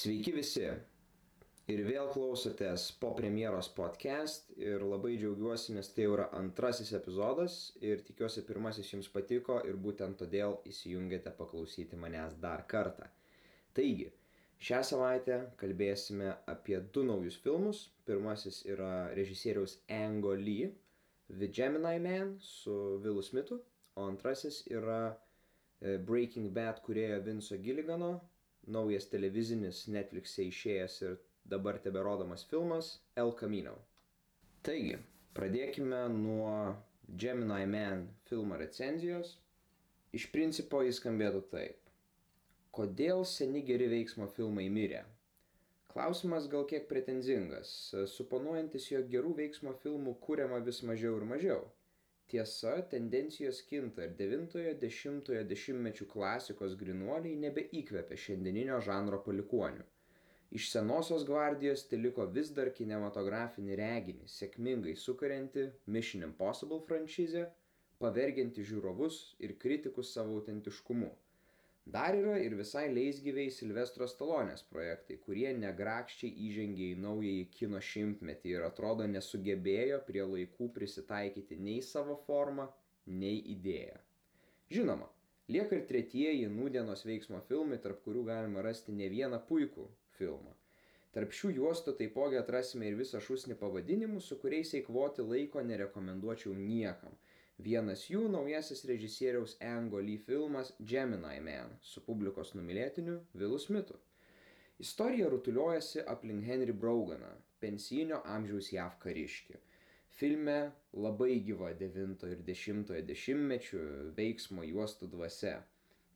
Sveiki visi. Ir vėl klausotės po premjeros podcast ir labai džiaugiuosi, nes tai jau yra antrasis epizodas ir tikiuosi pirmasis jums patiko ir būtent todėl įsijungėte paklausyti manęs dar kartą. Taigi, šią savaitę kalbėsime apie du naujus filmus. Pirmasis yra režisieriaus Ango Lee, The Gemini Man su Vilu Smithu, o antrasis yra e, Breaking Bad kurėjo Vinco Gilligano naujas televizinis Netflix'e išėjęs ir dabar teberodomas filmas El Camino. Taigi, pradėkime nuo Gemini Man filmo recenzijos. Iš principo jis skambėtų taip. Kodėl seni geri veiksmo filmai mirė? Klausimas gal kiek pretenzingas, suponuojantis, jog gerų veiksmo filmų kūriama vis mažiau ir mažiau. Tiesa, tendencijos kinta ir 90-ojo dešimtmečių klasikos grinuoliai nebeįkvepia šiandieninio žanro palikuonių. Iš senosios gvardijos teliko vis dar kinematografinį reginį, sėkmingai sukurianti Mission Impossible franšizę, pavergianti žiūrovus ir kritikus savo autentiškumu Dar yra ir visai leisgyviai Silvestro Stalonės projektai, kurie negrakščiai įžengė į naująjį kino šimtmetį ir atrodo nesugebėjo prie laikų prisitaikyti nei savo formą, nei idėją. Žinoma, lieka ir tretieji nūdienos veiksmo filmai, tarp kurių galima rasti ne vieną puikų filmą. Tarp šių juostų taipogi atrasime ir visą šūsnį pavadinimų, su kuriais eikvoti laiko nerekomenduočiau niekam. Vienas jų naujasis režisieriaus Ango Lee filmas Gemini Man su publikos numylėtiniu Vilu Smithu. Istorija rutuliojasi aplink Henry Broganą, pensijinio amžiaus JAV kariškį. Filme labai gyva 9 ir 10 dešimtmečių veiksmo juostų dvasia.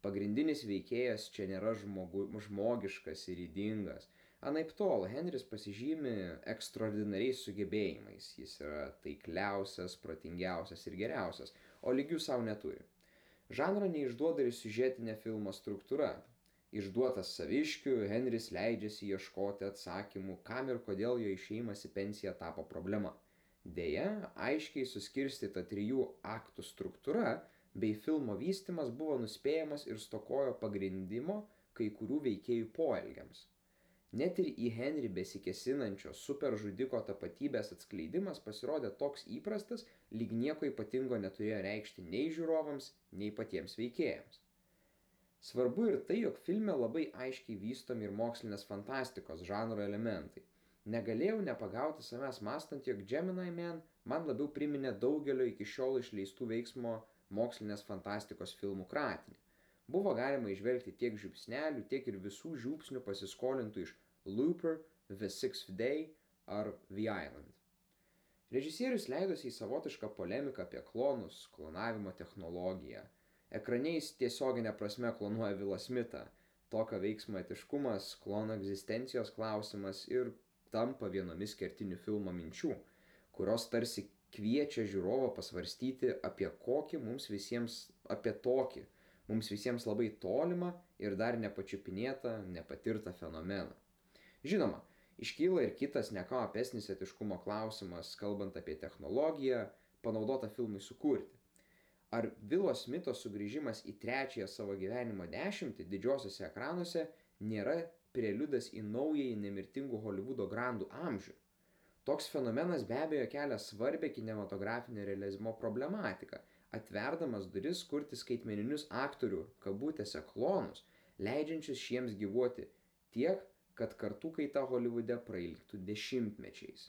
Pagrindinis veikėjas čia nėra žmogu, žmogiškas ir įdingas. Anaip tol, Henris pasižymi ekstraordinariais sugebėjimais. Jis yra taikliausias, protingiausias ir geriausias, o lygių savo neturi. Žanro neišduoda ir siužetinė filmo struktūra. Išduotas saviškių, Henris leidžiasi ieškoti atsakymų, kam ir kodėl jo išeimas į pensiją tapo problema. Deja, aiškiai suskirstyta trijų aktų struktūra bei filmo vystimas buvo nuspėjamas ir stokojo pagrindimo kai kurių veikėjų poelgiams. Net ir į Henry besikesinančio superžudiko tapatybės atskleidimas pasirodė toks įprastas, lyg nieko ypatingo neturėjo reikšti nei žiūrovams, nei patiems veikėjams. Svarbu ir tai, jog filme labai aiškiai vystomi ir mokslinės fantastikos žanro elementai. Negalėjau nepagauti savęs mastant, jog Gemini Man man labiau priminė daugelio iki šiol išleistų veiksmo mokslinės fantastikos filmų kratinį. Buvo galima išvelgti tiek žiupsnelių, tiek ir visų žiupsnių pasiskolintų iš Looper, The Sixth Day ar The Island. Režisierius leidosi į savotišką polemiką apie klonus, klonavimo technologiją. Ekraniais tiesioginė prasme klonuoja Vilą Smithą. Tokio veiksmo etiškumas, klono egzistencijos klausimas ir tampa vienomis kertinių filmo minčių, kurios tarsi kviečia žiūrovą pasvarstyti apie kokį mums visiems, apie tokį, mums visiems labai tolimą ir dar nepačiupinėtą, nepatirtą fenomeną. Žinoma, iškyla ir kitas neką apesnis etiškumo klausimas, kalbant apie technologiją, panaudotą filmui sukurti. Ar Vilo Smito sugrįžimas į trečiąją savo gyvenimo dešimtį didžiosiuose ekranuose nėra preliudas į naująjį nemirtingų Hollywoodo grandų amžių? Toks fenomenas be abejo kelia svarbę kinematografinio realizmo problematiką, atverdamas duris kurti skaitmeninius aktorių, kabutėse klonus, leidžiančius šiems gyvuoti tiek, kad kartų kaita Holivude prailgtų dešimtmečiais.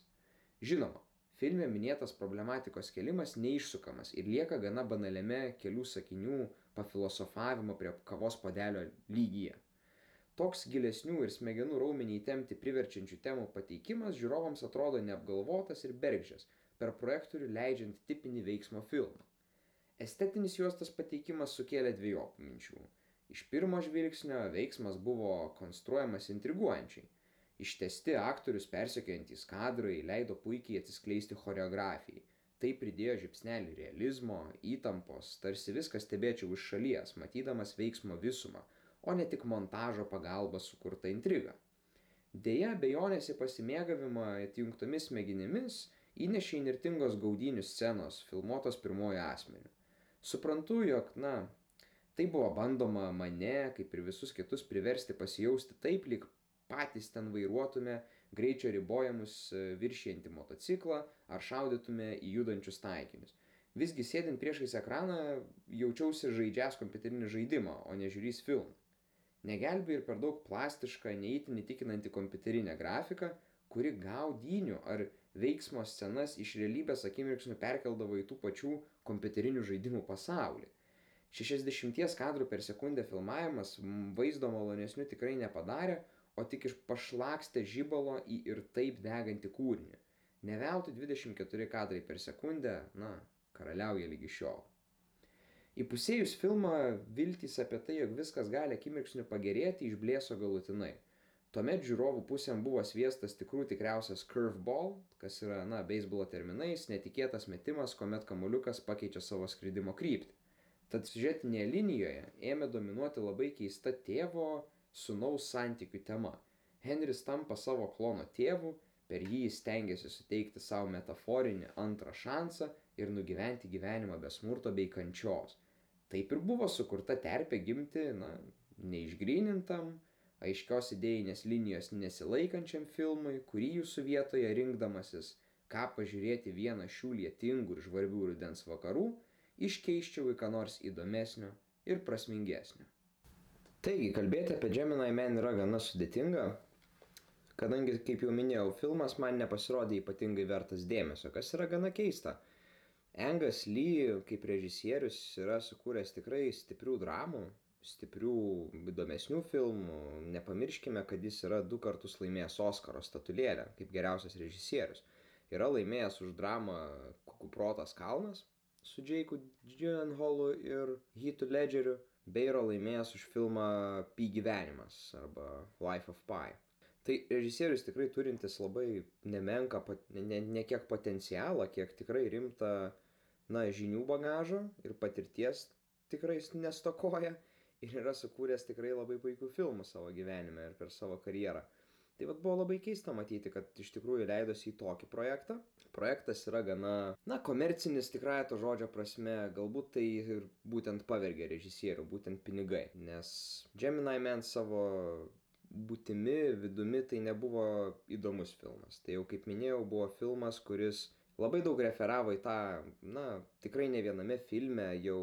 Žinoma, filme minėtas problematikos kelimas neišsukamas ir lieka gana banaliame kelių sakinių pafilosofavimo prie kavos padelio lygyje. Toks gilesnių ir smegenų raumenį įtempti priverčiančių temų pateikimas žiūrovams atrodo neapgalvotas ir bergždžias, per projektorių leidžiant tipinį veiksmo filmą. Estetinis juostas pateikimas sukėlė dviejopų minčių. Iš pirmo žvilgsnio veiksmas buvo konstruojamas intriguojančiai. Ištesti aktorius persekiojantys kadrai leido puikiai atsiskleisti choreografijai. Tai pridėjo žipsnelį realizmo, įtampos, tarsi viską stebėčiau iš šalies, matydamas veiksmo visumą, o ne tik montažo pagalba sukurta intriga. Deja, bejonės į pasimėgavimą atjungtomis smegenimis įnešė įnirtingos gaudinių scenos, filmuotos pirmojo asmeniu. Suprantu, jog, na, tai buvo bandoma mane, kaip ir visus kitus, priversti pasijausti taip, lyg patys ten vairuotume greičio ribojimus e, viršijantį motociklą ar šaudytume į judančius taikinius. Visgi sėdint priešais ekraną jaučiausi žaidžias kompiuterinį žaidimą, o ne žiūrys filmą. Negelbė ir per daug plastiška, neįtin įtikinanti kompiuterinė grafika, kuri gaudynių ar veiksmo scenas iš realybės akimirksniu perkeldavo į tų pačių kompiuterinių žaidimų pasaulį. 60 kadrų per sekundę filmavimas vaizdo malonesniu tikrai nepadarė, o tik iš pašlakstė žybalo į ir taip degantį kūrinį. Neveltui 24 kadrai per sekundę, na, karaliauja lygi šiol. Įpusėjus filmą viltys apie tai, jog viskas gali akimirksniu pagerėti, išblėso galutinai. Tuomet žiūrovų pusėn buvo sviestas tikrų tikriausias curveball, kas yra, na, beisbolo terminais, netikėtas metimas, kuomet kamuliukas pakeičia savo skridimo kryptį. Tad siužetinėje linijoje ėmė dominuoti labai keista tėvo sunaus santykių tema. Henris tampa savo klono tėvu, per jį jis stengiasi suteikti savo metaforinį antrą šansą ir nugyventi gyvenimą be smurto bei kančios. Taip ir buvo sukurta terpė gimti, na, neišgrynintam, aiškios idėjinės linijos nesilaikančiam filmui, kurį jūsų vietoje rinkdamasis, ką pažiūrėti vieną šių lietingų ir žvarbių rudens vakarų, iškeiščiau į ką nors įdomesnio ir prasmingesnio. Taigi, kalbėti apie Gemini Man yra gana sudėtinga, kadangi, kaip jau minėjau, filmas man nepasirodė ypatingai vertas dėmesio, kas yra gana keista. Engas Lee kaip režisierius yra sukūręs tikrai stiprių dramų, stiprių, įdomesnių filmų. Nepamirškime, kad jis yra du kartus laimėjęs Oskaro statulėlę kaip geriausias režisierius. Yra laimėjęs už dramą Kukų protas kalnas su Jake'u Gyllenhalu ir Heathu Ledgeriu, bei yra laimėjęs už filmą Pi gyvenimas arba Life of Pi. Tai režisierius tikrai turintis labai nemenka, ne, ne, ne kiek potencialą, kiek tikrai rimtą, na, žinių bagažą ir patirties tikrai nestokoja ir yra sukūręs tikrai labai puikių filmų savo gyvenime ir per savo karjerą. Tai vad buvo labai keista matyti, kad iš tikrųjų leidosi į tokį projektą. Projektas yra gana, na, komercinis tikrąją to žodžio prasme, galbūt tai ir būtent pavergė režisierių, būtent pinigai. Nes Gemini Man savo būtimi, vidumi tai nebuvo įdomus filmas. Tai jau kaip minėjau, buvo filmas, kuris labai daug referavo į tą, na, tikrai ne viename filme jau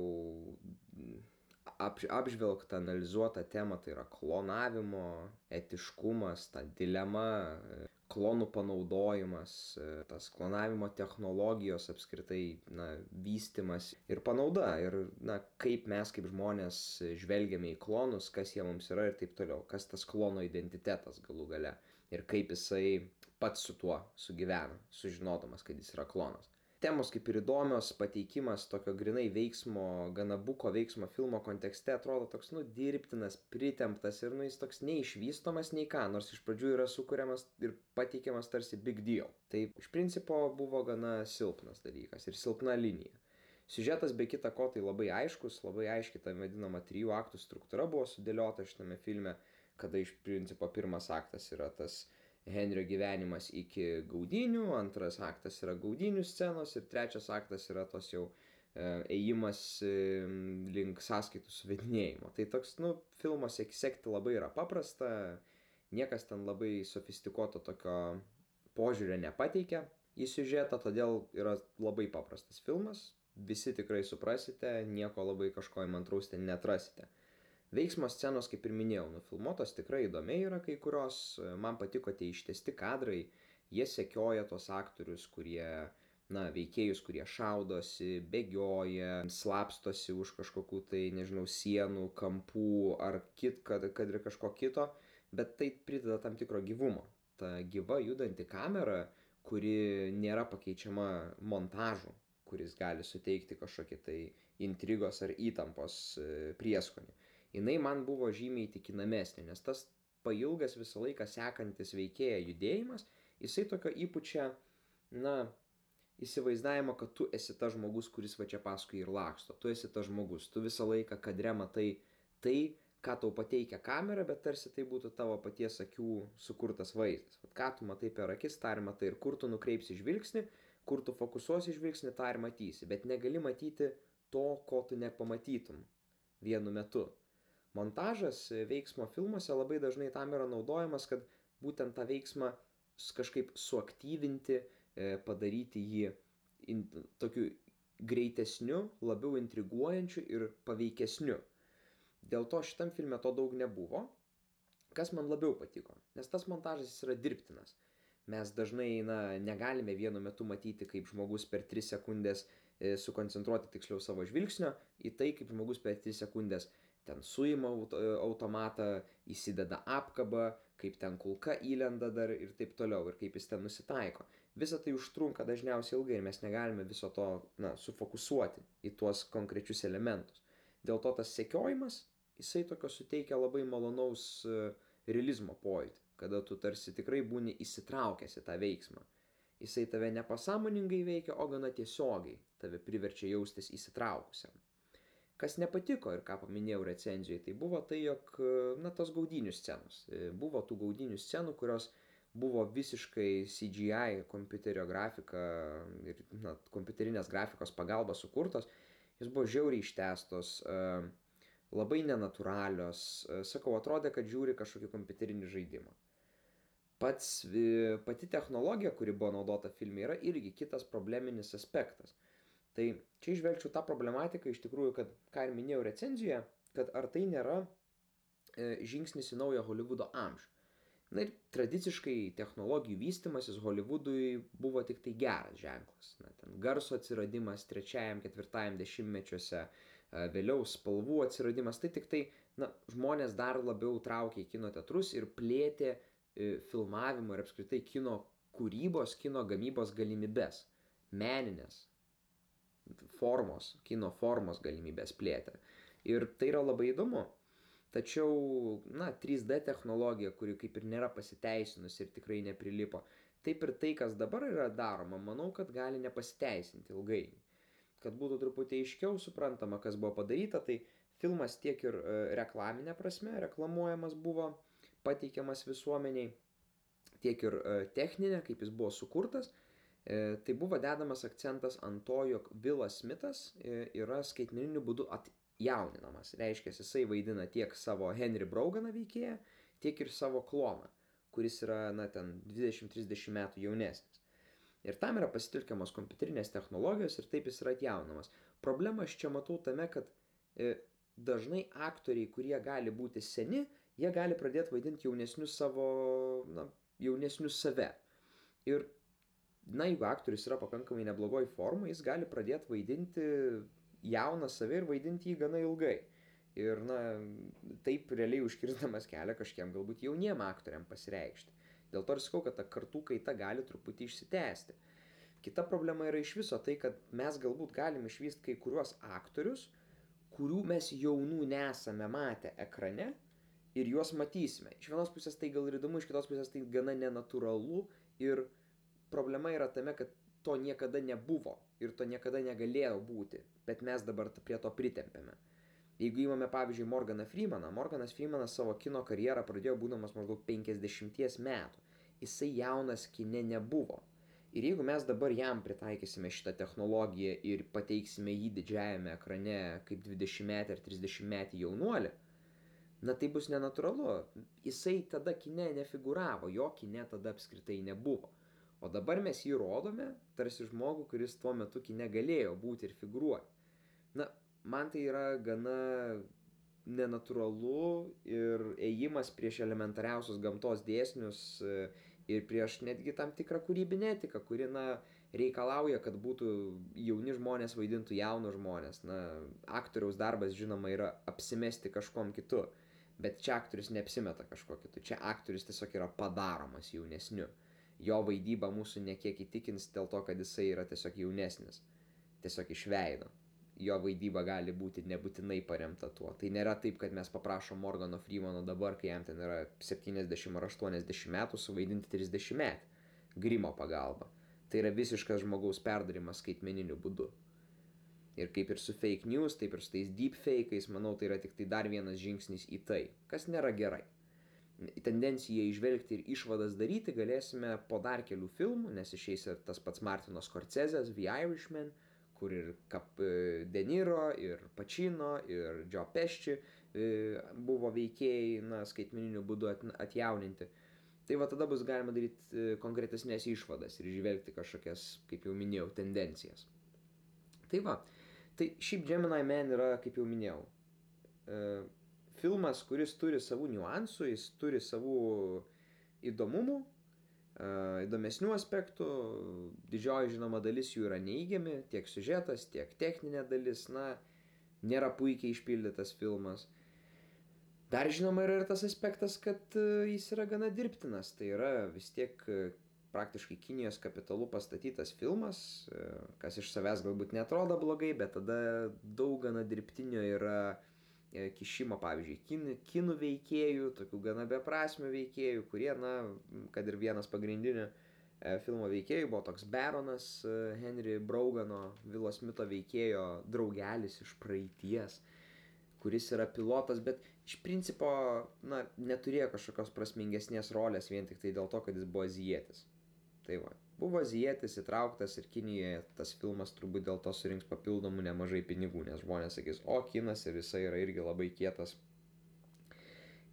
apž apžvelgtą analizuotą temą tai yra klonavimo etiškumas ta dilema klonų panaudojimas tas klonavimo technologijos apskritai na vystymas ir panauda. Ir na kaip mes kaip žmonės žvelgiame į klonus kas jie mums yra ir taip toliau. Kas tas klono identitetas galų gale ir kaip jisai pats su tuo sugyvena sužinodamas kad jis yra klonas temos kaip ir įdomios pateikimas tokio grynai veiksmo gana buko veiksmo filmo kontekste atrodo toks nu dirbtinas pritemptas ir nu jis toks neišvystomas nei ką nors iš pradžių yra sukuriamas ir pateikiamas tarsi big deal. Tai iš principo buvo gana silpnas dalykas ir silpna linija. Siužetas be kita ko tai labai aiškus labai aiški ta vadinama trijų aktų struktūra buvo sudėliota šitame filme kada iš principo pirmas aktas yra tas Henrio gyvenimas iki gaudynių, antras aktas yra gaudynių scenos ir trečias aktas yra tos jau e, ėjimas e, link sąskaitų suvedinėjimo. Tai toks, nu, filmo sekti labai yra paprasta, niekas ten labai sofistikuoto tokio požiūrio nepateikia į siužetą, todėl yra labai paprastas filmas, visi tikrai suprasite, nieko labai kažko įmantraus ten netrasite veiksmo scenos kaip ir minėjau nufilmuotos tikrai įdomiai yra kai kurios. Man patiko tie ištęsti kadrai. Jie sekioja tuos aktorius kurie na veikėjus kurie šaudosi bėgioja slapstosi už kažkokių tai nežinau sienų kampų ar kit kad kad ir kažko kito. Bet tai prideda tam tikro gyvumo. Ta gyva judanti kamera kuri nėra pakeičiama montažu kuris gali suteikti kažkokį tai intrigos ar įtampos prieskonį jinai man buvo žymiai įtikinamesnė, nes tas pailgas visą laiką sekantis veikėją judėjimas, jisai tokio įpučia, na, įsivaizdavimo, kad tu esi tas žmogus, kuris va čia paskui ir laksto, tu esi tas žmogus, tu visą laiką kadre matai tai, ką tau pateikia kamera, bet tarsi tai būtų tavo paties akių sukurtas vaizdas. Vat ką tu matai per akis, tą ir matai, ir kur tu nukreipsi žvilgsnį, kur tu fokusuosi žvilgsnį, tą ir matysi, bet negali matyti to, ko tu nepamatytum vienu metu Montažas veiksmo filmuose labai dažnai tam yra naudojamas, kad būtent tą veiksmą kažkaip suaktyvinti, e, padaryti jį in, tokiu greitesniu, labiau intriguojančiu ir paveikesniu. Dėl to šitam filme to daug nebuvo. Kas man labiau patiko? Nes tas montažas yra dirbtinas. Mes dažnai na, negalime vienu metu matyti, kaip žmogus per 3 sekundės e, sukoncentruoti tiksliau savo žvilgsnio į tai, kaip žmogus per 3 sekundės ten suima automatą, įsideda apkabą, kaip ten kulka įlenda dar ir taip toliau, ir kaip jis ten nusitaiko. Visa tai užtrunka dažniausiai ilgai ir mes negalime viso to na, sufokusuoti į tuos konkrečius elementus. Dėl to tas sekiojimas, jisai tokio suteikia labai malonaus uh, realizmo pojūtį, kada tu tarsi tikrai būni įsitraukęs į tą veiksmą. Jisai tave nepasąmoningai veikia, o gana tiesiogiai tave priverčia jaustis įsitraukusiam. Kas nepatiko ir ką paminėjau recenzijoje, tai buvo tai, jog, na, tos gaudinių scenos. E, buvo tų gaudinių scenų, kurios buvo visiškai CGI, kompiuterio grafika ir, na, kompiuterinės grafikos pagalba sukurtos. Jis buvo žiauriai ištestos, e, labai nenatūralios. E, sakau, atrodė, kad žiūri kažkokį kompiuterinį žaidimą. Pats, pati technologija, kuri buvo naudota filme, yra irgi kitas probleminis aspektas Tai čia išvelgčiau tą problematiką iš tikrųjų, kad, ką ir minėjau recenzijoje, kad ar tai nėra e, žingsnis į naują Hollywoodo amžių. Na ir tradiciškai technologijų vystimasis Hollywoodui buvo tik tai geras ženklas. Na, ten garso atsiradimas trečiajam, ketvirtajam dešimtmečiuose, e, vėliau spalvų atsiradimas, tai tik tai na, žmonės dar labiau traukė į kino teatrus ir plėtė e, filmavimo ir apskritai kino kūrybos, kino gamybos galimybės. Meninės, formos, kino formos galimybės plėtė. Ir tai yra labai įdomu. Tačiau, na, 3D technologija, kuri kaip ir nėra pasiteisinusi ir tikrai neprilipo, taip ir tai, kas dabar yra daroma, manau, kad gali nepasiteisinti ilgainiui. Kad būtų truputį aiškiau suprantama, kas buvo padaryta, tai filmas tiek ir e, reklaminė prasme, reklamuojamas buvo, pateikiamas visuomeniai, tiek ir e, techninė, kaip jis buvo sukurtas, tai buvo dedamas akcentas ant to, jog Vilas Smithas e, yra skaitmeniniu būdu atjauninamas. Reiškia, jisai vaidina tiek savo Henry Brauganą veikėją, tiek ir savo kloną, kuris yra, na, ten 20-30 metų jaunesnis. Ir tam yra pasitelkiamos kompiuterinės technologijos ir taip jis yra atjaunamas. Problema aš čia matau tame, kad e, dažnai aktoriai, kurie gali būti seni, jie gali pradėti vaidinti jaunesnius savo, na, jaunesnius save. Ir na, jeigu aktorius yra pakankamai neblogoj formai, jis gali pradėti vaidinti jauną save ir vaidinti jį gana ilgai. Ir, na, taip realiai užkirstamas kelią kažkiem galbūt jauniem aktoriam pasireikšti. Dėl to ir sakau, kad ta kartų kaita gali truputį išsitęsti. Kita problema yra iš viso tai, kad mes galbūt galim išvysti kai kuriuos aktorius, kurių mes jaunų nesame matę ekrane ir juos matysime. Iš vienos pusės tai gal ir įdomu, iš kitos pusės tai gana nenatūralu ir problema yra tame, kad to niekada nebuvo ir to niekada negalėjo būti, bet mes dabar prie to pritempėme. Jeigu įmame pavyzdžiui Morganą Freemaną, Morganas Freemanas savo kino karjerą pradėjo būdamas maždaug 50 metų. Jisai jaunas kine nebuvo. Ir jeigu mes dabar jam pritaikysime šitą technologiją ir pateiksime jį didžiajame ekrane kaip 20 metį ar 30 metį jaunuolį, na tai bus nenatūralu. Jisai tada kine nefiguravo, jo kine tada apskritai nebuvo. O dabar mes jį rodome tarsi žmogų, kuris tuo metu kine galėjo būti ir figuruoti. Na, man tai yra gana nenatūralu ir ėjimas prieš elementariausius gamtos dėsnius e, ir prieš netgi tam tikrą kūrybinę etiką, kuri, na, reikalauja, kad būtų jauni žmonės vaidintų jaunus žmonės. Na, aktoriaus darbas, žinoma, yra apsimesti kažkom kitu, bet čia aktorius neapsimeta kažko kitu, čia aktorius tiesiog yra padaromas jaunesniu jo vaidyba mūsų nekiek įtikins dėl to, kad jisai yra tiesiog jaunesnis, tiesiog iš veido. Jo vaidyba gali būti nebūtinai paremta tuo. Tai nėra taip, kad mes paprašom Morgano Freemano dabar, kai jam ten yra 70 ar 80 metų, suvaidinti 30 metį grimo pagalba. Tai yra visiškas žmogaus perdarimas skaitmeniniu būdu. Ir kaip ir su fake news, taip ir su tais deepfake'ais, manau, tai yra tik tai dar vienas žingsnis į tai, kas nėra gerai tendenciją išvelgti ir išvadas daryti galėsime po dar kelių filmų, nes išeis ir tas pats Martino Scorsesės The Irishman, kur ir Kap, e, Deniro, ir Pacino, ir Joe Pesci buvo veikėjai, na, skaitmeniniu būdu atjauninti. Tai va tada bus galima daryti konkretesnės išvadas ir žvelgti kažkokias, kaip jau minėjau, tendencijas. Tai va, tai šiaip Gemini Man yra, kaip jau minėjau, filmas, kuris turi savų niuansų, jis turi savų įdomumų, įdomesnių aspektų, didžioji žinoma dalis jų yra neįgiami, tiek siužetas, tiek techninė dalis, na, nėra puikiai išpildytas filmas. Dar žinoma yra ir tas aspektas, kad jis yra gana dirbtinas, tai yra vis tiek praktiškai Kinijos kapitalu pastatytas filmas, kas iš savęs galbūt netrodo blogai, bet tada daug gana dirbtinio yra E, kišimo, pavyzdžiui, kin, kinų veikėjų, tokių gana beprasmių veikėjų, kurie, na, kad ir vienas pagrindinių e, filmo veikėjų buvo toks Baronas e, Henry Braugano, Vilo Smito veikėjo draugelis iš praeities, kuris yra pilotas, bet iš principo, na, neturėjo kažkokios prasmingesnės rolės vien tik tai dėl to, kad jis buvo azijietis. Tai va, buvo azijietis įtrauktas ir Kinijoje tas filmas turbūt dėl to surinks papildomų nemažai pinigų, nes žmonės sakys, o kinas ir jisai yra irgi labai kietas,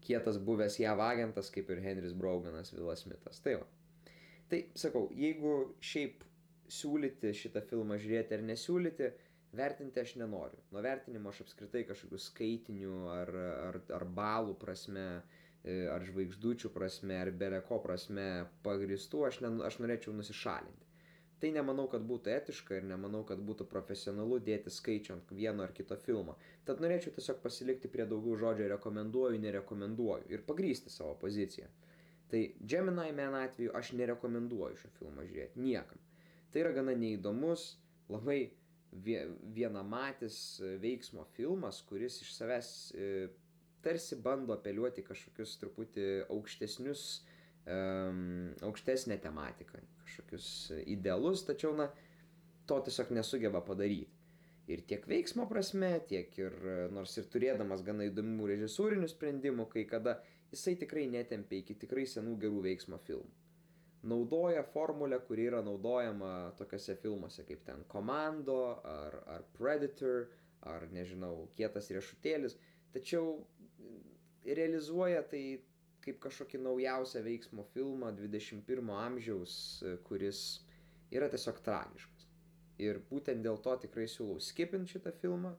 kietas buvęs JAV agentas, kaip ir Henris Brauganas, Vilas Smithas. Tai va. Tai sakau, jeigu šiaip siūlyti šitą filmą žiūrėti ar nesiūlyti, vertinti aš nenoriu. Nuo vertinimo aš apskritai kažkokių skaitinių ar, ar, ar balų prasme E, ar žvaigždučių prasme, ar beleko prasme pagristų, aš, ne, aš norėčiau nusišalinti. Tai nemanau, kad būtų etiška ir nemanau, kad būtų profesionalu dėti skaičių ant vieno ar kito filmo. Tad norėčiau tiesiog pasilikti prie daugiau žodžio rekomenduoju, nerekomenduoju ir pagrysti savo poziciją. Tai Gemini Man atveju aš nerekomenduoju šio filmo žiūrėti niekam. Tai yra gana neįdomus, labai vienamatis veiksmo filmas, kuris iš savęs e, tarsi bando apeliuoti kažkokius truputį aukštesnius, um, aukštesnę tematiką, kažkokius idealus, tačiau, na, to tiesiog nesugeba padaryti. Ir tiek veiksmo prasme, tiek ir, nors ir turėdamas gana įdomių režisūrinių sprendimų, kai kada jisai tikrai netempia iki tikrai senų gerų veiksmo filmų. Naudoja formulę, kuri yra naudojama tokiuose filmuose kaip ten Komando, ar, ar Predator, ar nežinau, Kietas riešutėlis, tačiau realizuoja tai kaip kažkokį naujausią veiksmo filmą 21 amžiaus, kuris yra tiesiog tragiškas. Ir būtent dėl to tikrai siūlau skipint šitą filmą.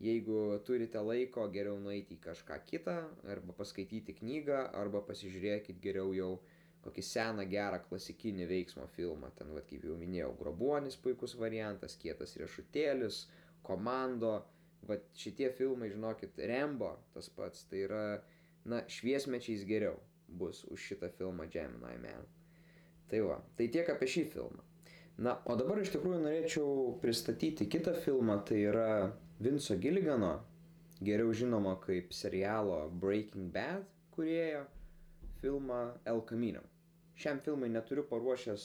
Jeigu turite laiko, geriau nueiti į kažką kitą, arba paskaityti knygą, arba pasižiūrėkit geriau jau kokį seną gerą klasikinį veiksmo filmą. Ten, vad kaip jau minėjau, grobuonis puikus variantas, kietas riešutėlis, komando, Vat šitie filmai, žinokit, Rembo tas pats, tai yra, na, šviesmečiais geriau bus už šitą filmą Gemini Man. Tai va, tai tiek apie šį filmą. Na, o dabar iš tikrųjų norėčiau pristatyti kitą filmą, tai yra Vinco Gilligano, geriau žinoma kaip serialo Breaking Bad kurėjo filmą El Camino. Šiam filmui neturiu paruošęs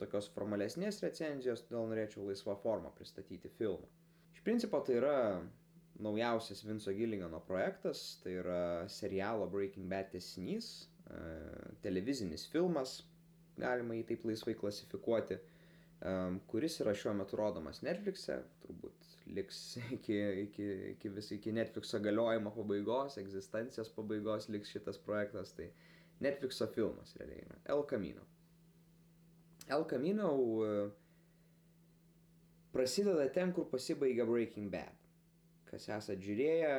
tokios formalesnės recenzijos, todėl norėčiau laisvą formą pristatyti filmą. Principo tai yra naujausias Vinco Gilligano projektas, tai yra serialo Breaking Bad tesinys, e, televizinis filmas, galima jį taip laisvai klasifikuoti, e, kuris yra šiuo metu rodomas Netflix'e, turbūt liks iki, iki, iki, vis, iki Netflix'o galiojimo pabaigos, egzistencijos pabaigos liks šitas projektas, tai Netflix'o filmas realiai yra El Camino. El Camino uh, prasideda ten, kur pasibaigia Breaking Bad. Kas esate žiūrėję,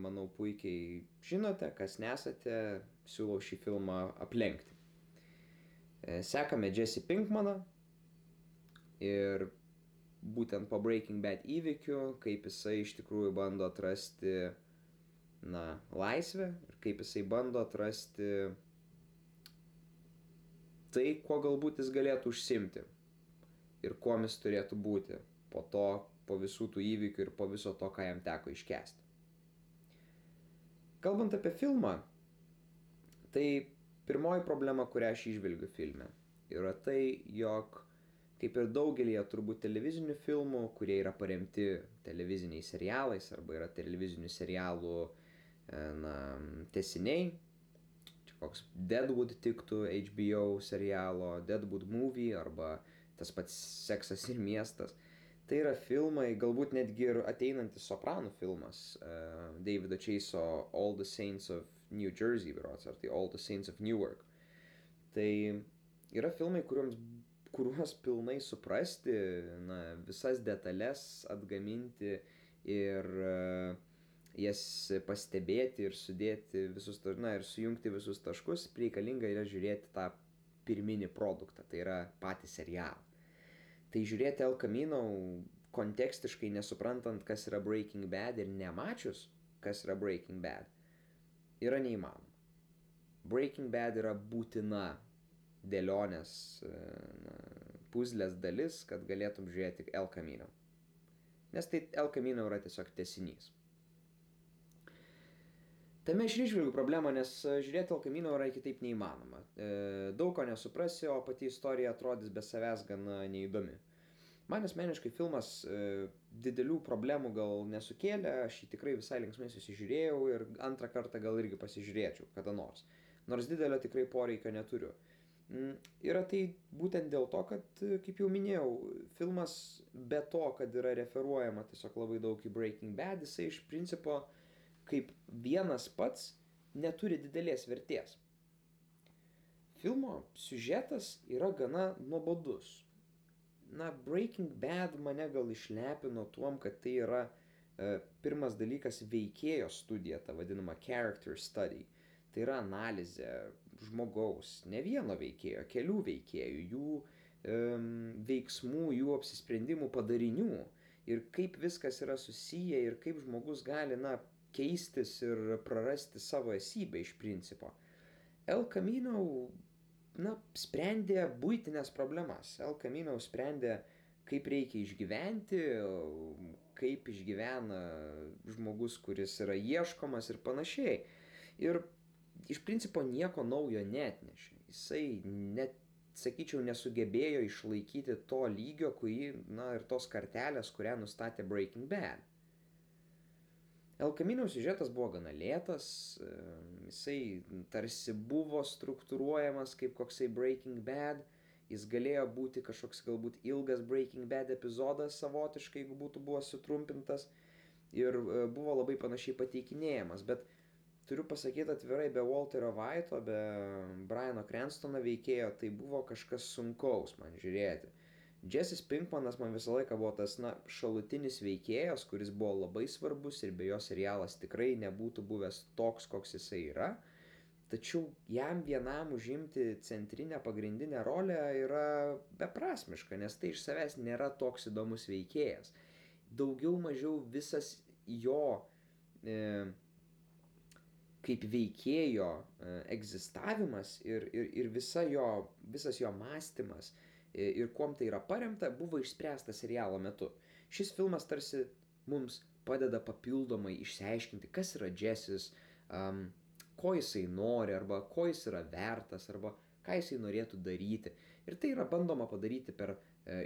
manau puikiai žinote, kas nesate, siūlau šį filmą aplenkti. E, sekame Jesse Pinkmaną ir būtent po Breaking Bad įvykių, kaip jisai iš tikrųjų bando atrasti, na, laisvę ir kaip jisai bando atrasti tai, kuo galbūt jis galėtų užsimti ir kuom jis turėtų būti po to, po visų tų įvykių ir po viso to, ką jam teko iškesti. Kalbant apie filmą, tai pirmoji problema, kurią aš išvelgiu filme, yra tai, jog kaip ir daugelį turbūt televizinių filmų, kurie yra paremti televiziniais serialais arba yra televizinių serialų e, na, tesiniai, čia koks Deadwood tiktų HBO serialo, Deadwood movie arba uh, tas pats seksas ir miestas. Tai yra filmai, galbūt netgi ir ateinantis sopranų filmas uh, Davido Chase'o All the Saints of New Jersey, berots, ar tai All the Saints of Newark. Tai yra filmai, kuriuoms, kuriuos pilnai suprasti, na, visas detalės atgaminti ir uh, jas pastebėti ir sudėti visus, na, ir sujungti visus taškus, reikalinga yra žiūrėti tą pirminį produktą, tai yra patį serialą. Tai žiūrėti El Camino kontekstiškai nesuprantant, kas yra Breaking Bad ir nemačius, kas yra Breaking Bad, yra neįmanoma. Breaking Bad yra būtina dėlionės puzlės dalis, kad galėtum žiūrėti El Camino. Nes tai El Camino yra tiesiog tesinys. Tame aš išvelgiu problemą, nes žiūrėti El Camino yra kitaip neįmanoma. E, daug ko nesuprasi, o pati istorija atrodys be savęs gana neįdomi. Man asmeniškai filmas e, didelių problemų gal nesukėlė, aš jį tikrai visai linksmai susižiūrėjau ir antrą kartą gal irgi pasižiūrėčiau kada nors. Nors didelio tikrai poreikio neturiu. Mm, yra tai būtent dėl to, kad, kaip jau minėjau, filmas be to, kad yra referuojama tiesiog labai daug į Breaking Bad, jisai iš principo kaip vienas pats neturi didelės vertės. Filmo siužetas yra gana nuobodus. Na, Breaking Bad mane gal išlepino tuom, kad tai yra e, pirmas dalykas veikėjo studija, ta vadinama character study. Tai yra analizė žmogaus, ne vieno veikėjo, kelių veikėjų, jų e, veiksmų, jų apsisprendimų padarinių ir kaip viskas yra susiję ir kaip žmogus gali, na, keistis ir prarasti savo esybę iš principo. El Camino, na, sprendė būtinės problemas. El Camino sprendė, kaip reikia išgyventi, kaip išgyvena žmogus, kuris yra ieškomas ir panašiai. Ir iš principo nieko naujo netnešė. Jisai net, sakyčiau, nesugebėjo išlaikyti to lygio, kurį, na, ir tos kartelės, kurią nustatė Breaking Bad. El Camino siužetas buvo gana lėtas, jisai tarsi buvo struktūruojamas kaip koksai Breaking Bad, jis galėjo būti kažkoks galbūt ilgas Breaking Bad epizodas savotiškai, jeigu būtų buvo sutrumpintas ir e, buvo labai panašiai pateikinėjamas, bet turiu pasakyti atvirai, be Walterio Vaito, be Briano Cranstono veikėjo, tai buvo kažkas sunkaus man žiūrėti. Jessis Pinkmanas man visą laiką buvo tas, na, šalutinis veikėjas, kuris buvo labai svarbus ir be jo serialas tikrai nebūtų buvęs toks, koks jisai yra. Tačiau jam vienam užimti centrinę pagrindinę rolę yra beprasmiška, nes tai iš savęs nėra toks įdomus veikėjas. Daugiau mažiau visas jo e, kaip veikėjo e, egzistavimas ir, ir, ir visa jo, visas jo mąstymas ir kuom tai yra paremta, buvo išspręsta serialo metu. Šis filmas tarsi mums padeda papildomai išsiaiškinti, kas yra Jessis, um, ko jisai nori, arba ko jis yra vertas, arba ką jisai norėtų daryti. Ir tai yra bandoma padaryti per e,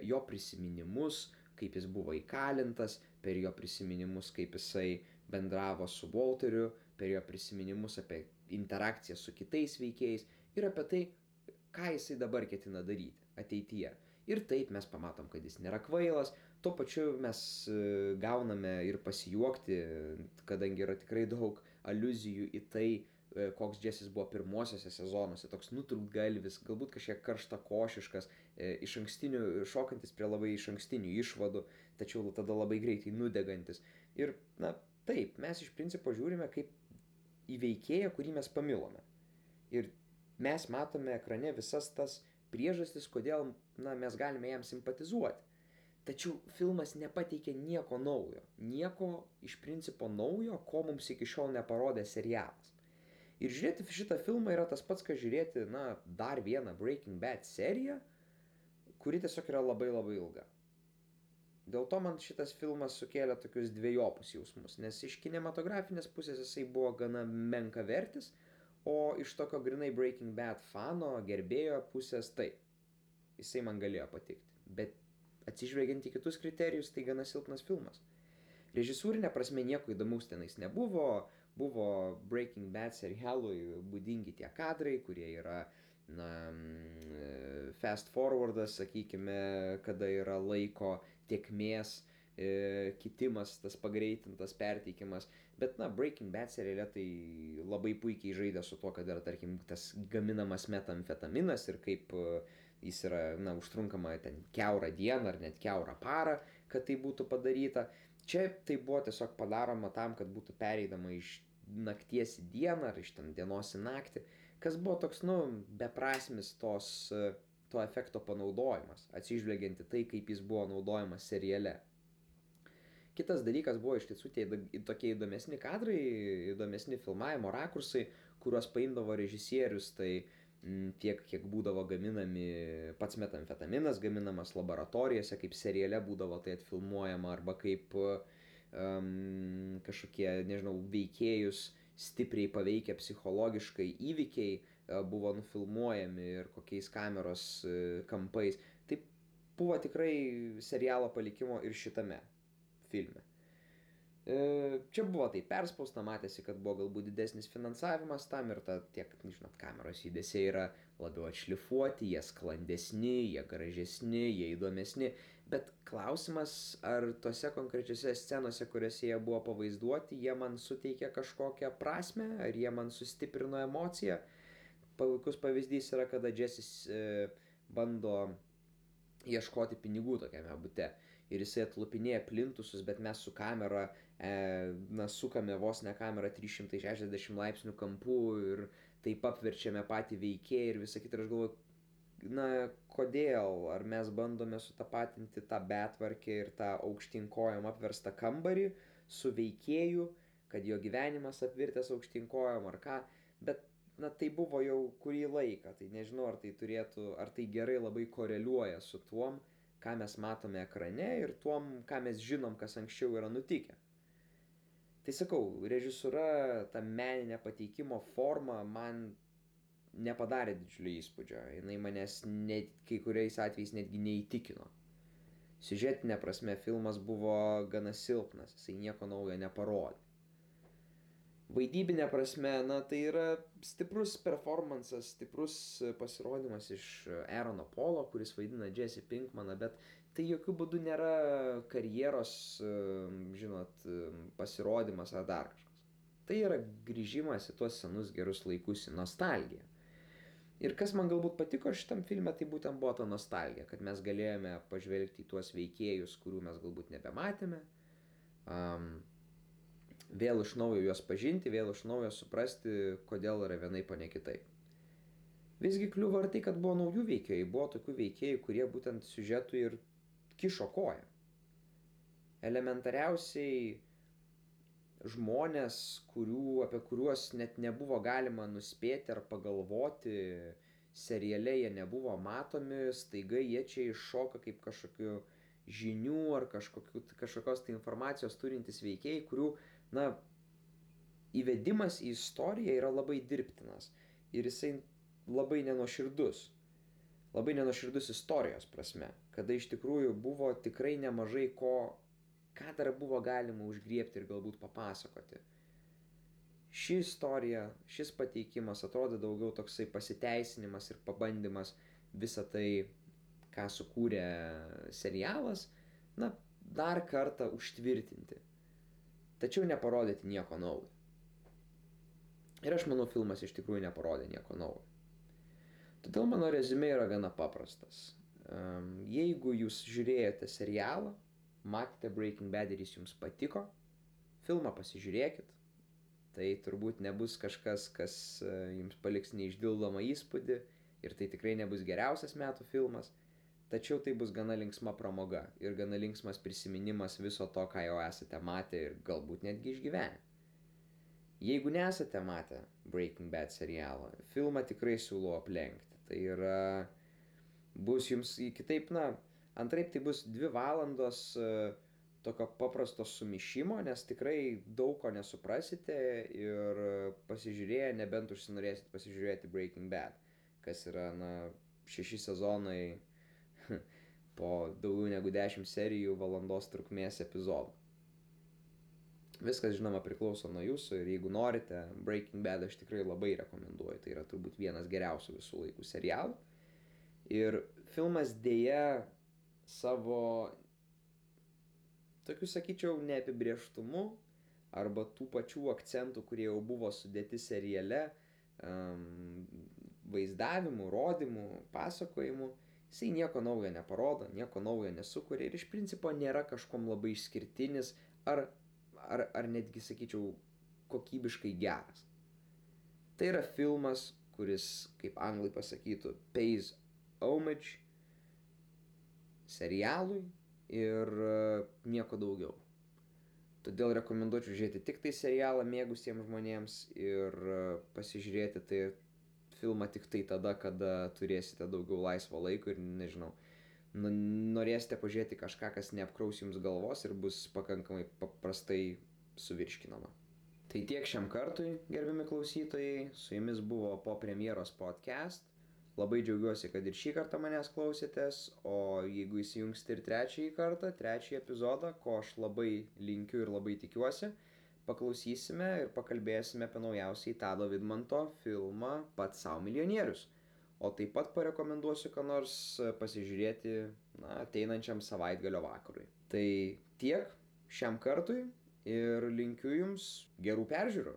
jo prisiminimus, kaip jis buvo įkalintas, per jo prisiminimus, kaip jisai bendravo su Walteriu, per jo prisiminimus apie interakciją su kitais veikėjais ir apie tai, ką jisai dabar ketina daryti ateityje. Ir taip mes pamatom, kad jis nėra kvailas, tuo pačiu mes e, gauname ir pasijuokti, kadangi yra tikrai daug aluzijų į tai, e, koks Džesis buvo pirmosiose sezonuose, toks nutrūktgalvis, galbūt kažkiek karšta košiškas, e, iš ankstinių, šokantis prie labai iš ankstinių išvadų, tačiau tada labai greitai nudegantis. Ir, na, taip, mes iš principo žiūrime kaip į veikėją, kurį mes pamilome. Ir mes matome ekrane visas tas priežastis, kodėl na, mes galime jam simpatizuoti. Tačiau filmas nepateikia nieko naujo. Nieko iš principo naujo, ko mums iki šiol neparodė serialas. Ir žiūrėti šitą filmą yra tas pats, ką žiūrėti, na, dar vieną Breaking Bad seriją, kuri tiesiog yra labai labai ilga. Dėl to man šitas filmas sukėlė tokius dviejopus jausmus, nes iš kinematografinės pusės jisai buvo gana menka vertis, O iš tokio grinai Breaking Bad fano, gerbėjo pusės taip. Jisai man galėjo patikti. Bet atsižvelgiant į kitus kriterijus, tai gana silpnas filmas. Režisūrinė prasme nieko įdomaus tenais nebuvo. Buvo Breaking Bad serialui būdingi tie kadrai, kurie yra na, fast forwardas, sakykime, kada yra laiko tiekmės e, kitimas, tas pagreitintas perteikimas. Bet, na, Breaking Bad seriale tai labai puikiai žaidė su tuo, kad yra, tarkim, tas gaminamas metamfetaminas ir kaip e, jis yra, na, užtrunkama ten keurą dieną ar net keurą parą, kad tai būtų padaryta. Čia tai buvo tiesiog padaroma tam, kad būtų pereidama iš nakties į dieną ar iš ten dienos į naktį, kas buvo toks, nu, beprasmis tos, e, to efekto panaudojimas, atsižvelgiant į tai, kaip jis buvo naudojamas seriale. Kitas dalykas buvo iš tiesų tie tokie įdomesni kadrai, įdomesni filmavimo rakursai, kuriuos paimdavo režisierius, tai m, tiek, kiek būdavo gaminami pats metamfetaminas, gaminamas laboratorijose, kaip seriale būdavo tai atfilmuojama, arba kaip um, kažkokie, nežinau, veikėjus stipriai paveikia psichologiškai įvykiai uh, buvo nufilmuojami ir kokiais kameros uh, kampais. Tai buvo tikrai serialo palikimo ir šitame filme. E, čia buvo tai perspausta, matėsi, kad buvo galbūt didesnis finansavimas tam ir ta, tiek, žinot, kameros judesiai yra labiau atšlifuoti, jie sklandesni, jie gražesni, jie įdomesni, bet klausimas, ar tose konkrečiose scenose, kuriuose jie buvo pavaizduoti, jie man suteikė kažkokią prasme, ar jie man sustiprino emociją. Puikus pavyzdys yra, kada Jessis e, bando ieškoti pinigų tokiame bute ir jisai atlupinėja plintusus, bet mes su kamera, e, na, sukame vos ne kamerą 360 laipsnių kampu ir taip apverčiame patį veikėją ir visą kitą. Ir aš galvoju, na, kodėl, ar mes bandome sutapatinti tą betvarkę ir tą aukštinkojom apverstą kambarį su veikėju, kad jo gyvenimas apvirtęs aukštinkojom ar ką, bet na tai buvo jau kurį laiką, tai nežinau, ar tai turėtų, ar tai gerai labai koreliuoja su tuom, ką mes matome ekrane ir tuom, ką mes žinom, kas anksčiau yra nutikę. Tai sakau, režisūra, ta meninė pateikimo forma man nepadarė didžiulio įspūdžio. Jis manęs net, kai kuriais atvejais netgi neįtikino. Siužetinė prasme filmas buvo gana silpnas, jisai nieko naujo neparodė. Vaidybinė prasme, na tai yra stiprus performances, stiprus pasirodymas iš Aarono Polo, kuris vaidina Jesse Pinkmaną, bet tai jokių būdų nėra karjeros, žinot, pasirodymas ar dar kažkas. Tai yra grįžimas į tuos senus gerus laikus, į nostalgiją. Ir kas man galbūt patiko šitam filme, tai būtent buvo ta nostalgija, kad mes galėjome pažvelgti į tuos veikėjus, kurių mes galbūt nebematėme. Um, vėl iš naujo juos pažinti, vėl iš naujo suprasti, kodėl yra vienaip, o ne kitaip. Visgi kliuvo ir tai, kad buvo naujų veikėjų, buvo tokių veikėjų, kurie būtent siužetui ir kišo koją. Elementariausiai žmonės, kurių, apie kuriuos net nebuvo galima nuspėti ar pagalvoti, seriale jie nebuvo matomi, staiga jie čia iššoka kaip kažkokiu žinių ar kažkokiu, kažkokios tai informacijos turintys veikėjai, kurių na, įvedimas į istoriją yra labai dirbtinas ir jisai labai nenoširdus. Labai nenoširdus istorijos prasme, kada iš tikrųjų buvo tikrai nemažai ko, ką dar buvo galima užgriepti ir galbūt papasakoti. Ši istorija, šis pateikimas atrodo daugiau toksai pasiteisinimas ir pabandymas visą tai, ką sukūrė serialas, na, dar kartą užtvirtinti tačiau neparodyti nieko naujo. Ir aš manau, filmas iš tikrųjų neparodė nieko naujo. Todėl mano rezumė yra gana paprastas. Jeigu jūs žiūrėjote serialą, matėte Breaking Bad ir jis jums patiko, filmą pasižiūrėkit. Tai turbūt nebus kažkas, kas e, jums paliks neišdildomą įspūdį ir tai tikrai nebus geriausias metų filmas, Tačiau tai bus gana linksma pramoga ir gana linksmas prisiminimas viso to, ką jau esate matę ir galbūt netgi išgyvenę. Jeigu nesate matę Breaking Bad serialo, filmą tikrai siūlau aplenkti. Tai yra, bus jums kitaip, na, antraip tai bus dvi valandos uh, tokio paprasto sumišimo, nes tikrai daug ko nesuprasite ir pasižiūrėję, nebent užsinorėsit pasižiūrėti Breaking Bad, kas yra, na, šeši sezonai po daugiau negu 10 serijų valandos trukmės epizodų. Viskas, žinoma, priklauso nuo jūsų ir jeigu norite, Breaking Bad aš tikrai labai rekomenduoju. Tai yra turbūt vienas geriausių visų laikų serialų. Ir filmas dėja savo, tokiu sakyčiau, neapibrieštumu arba tų pačių akcentų, kurie jau buvo sudėti seriale, um, vaizdavimu, rodimu, pasakojimu, jisai nieko naujo neparodo, nieko naujo nesukuria ir iš principo nėra kažkom labai išskirtinis ar, ar, ar netgi, sakyčiau, kokybiškai geras. Tai yra filmas, kuris, kaip anglai pasakytų, pays homage serialui ir uh, nieko daugiau. Todėl rekomenduočiau žiūrėti tik tai serialą mėgusiems žmonėms ir uh, pasižiūrėti tai filmą tik tai tada, kada turėsite daugiau laisvo laiko ir nežinau, nu, norėsite pažiūrėti kažką, kas neapkraus jums galvos ir bus pakankamai paprastai suvirškinama. Tai tiek šiam kartui, gerbiami klausytojai, su jumis buvo po premjeros podcast. Labai džiaugiuosi, kad ir šį kartą manęs klausėtės, o jeigu įsijungsite ir trečiąjį kartą, trečiąjį epizodą, ko aš labai linkiu ir labai tikiuosi, paklausysime ir pakalbėsime apie naujausiai Tado Vidmanto filmą Pats savo milijonierius. O taip pat parekomenduosiu, ką nors pasižiūrėti na, ateinančiam savaitgalio vakarui. Tai tiek šiam kartui ir linkiu Jums gerų peržiūrų.